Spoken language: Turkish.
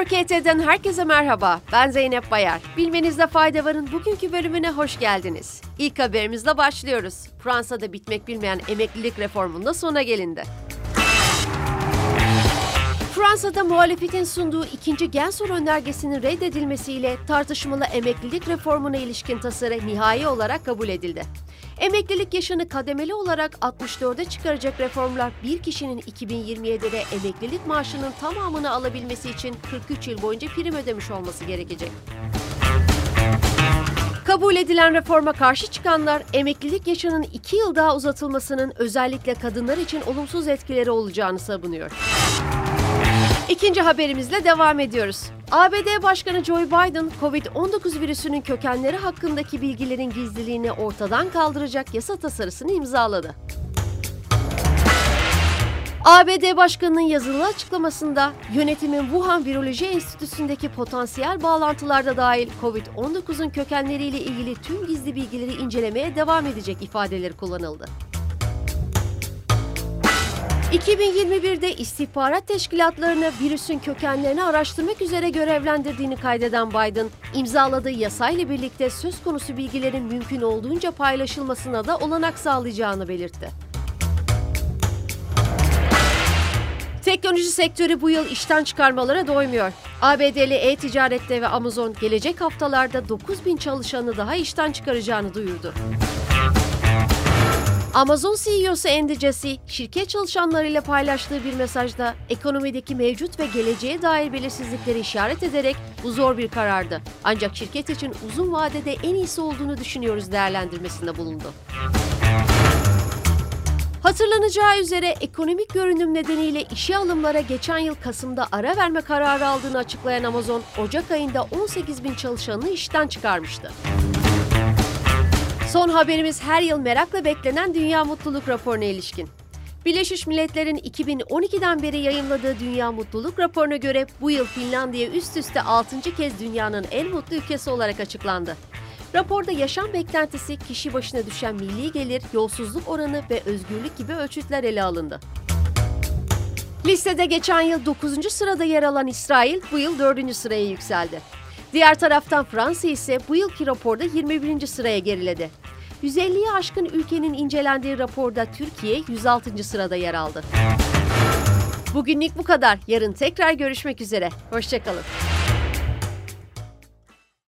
Work.t'den herkese merhaba. Ben Zeynep Bayar. Bilmenizde fayda varın bugünkü bölümüne hoş geldiniz. İlk haberimizle başlıyoruz. Fransa'da bitmek bilmeyen emeklilik reformunda sona gelindi. Fransa'da muhalefetin sunduğu ikinci Gensur önergesinin reddedilmesiyle tartışmalı emeklilik reformuna ilişkin tasarı nihai olarak kabul edildi. Emeklilik yaşını kademeli olarak 64'e çıkaracak reformlar bir kişinin 2027'de emeklilik maaşının tamamını alabilmesi için 43 yıl boyunca prim ödemiş olması gerekecek. Kabul edilen reforma karşı çıkanlar emeklilik yaşının 2 yıl daha uzatılmasının özellikle kadınlar için olumsuz etkileri olacağını savunuyor. İkinci haberimizle devam ediyoruz. ABD Başkanı Joe Biden, COVID-19 virüsünün kökenleri hakkındaki bilgilerin gizliliğini ortadan kaldıracak yasa tasarısını imzaladı. ABD Başkanı'nın yazılı açıklamasında yönetimin Wuhan Viroloji Enstitüsü'ndeki potansiyel bağlantılarda dahil COVID-19'un kökenleriyle ilgili tüm gizli bilgileri incelemeye devam edecek ifadeleri kullanıldı. 2021'de istihbarat teşkilatlarını virüsün kökenlerini araştırmak üzere görevlendirdiğini kaydeden Biden, imzaladığı yasayla birlikte söz konusu bilgilerin mümkün olduğunca paylaşılmasına da olanak sağlayacağını belirtti. Teknoloji sektörü bu yıl işten çıkarmalara doymuyor. ABD'li e-ticarette ve Amazon gelecek haftalarda 9 bin çalışanı daha işten çıkaracağını duyurdu. Amazon CEO'su Andy Jassy, şirket çalışanlarıyla paylaştığı bir mesajda ekonomideki mevcut ve geleceğe dair belirsizlikleri işaret ederek bu zor bir karardı. Ancak şirket için uzun vadede en iyisi olduğunu düşünüyoruz değerlendirmesinde bulundu. Hatırlanacağı üzere ekonomik görünüm nedeniyle işe alımlara geçen yıl Kasım'da ara verme kararı aldığını açıklayan Amazon, Ocak ayında 18 bin çalışanını işten çıkarmıştı. Son haberimiz her yıl merakla beklenen Dünya Mutluluk Raporu'na ilişkin. Birleşmiş Milletler'in 2012'den beri yayınladığı Dünya Mutluluk Raporu'na göre bu yıl Finlandiya üst üste 6. kez dünyanın en mutlu ülkesi olarak açıklandı. Raporda yaşam beklentisi, kişi başına düşen milli gelir, yolsuzluk oranı ve özgürlük gibi ölçütler ele alındı. Listede geçen yıl 9. sırada yer alan İsrail bu yıl 4. sıraya yükseldi. Diğer taraftan Fransa ise bu yılki raporda 21. sıraya geriledi. 150'ye aşkın ülkenin incelendiği raporda Türkiye 106. sırada yer aldı. Bugünlük bu kadar. Yarın tekrar görüşmek üzere. Hoşçakalın.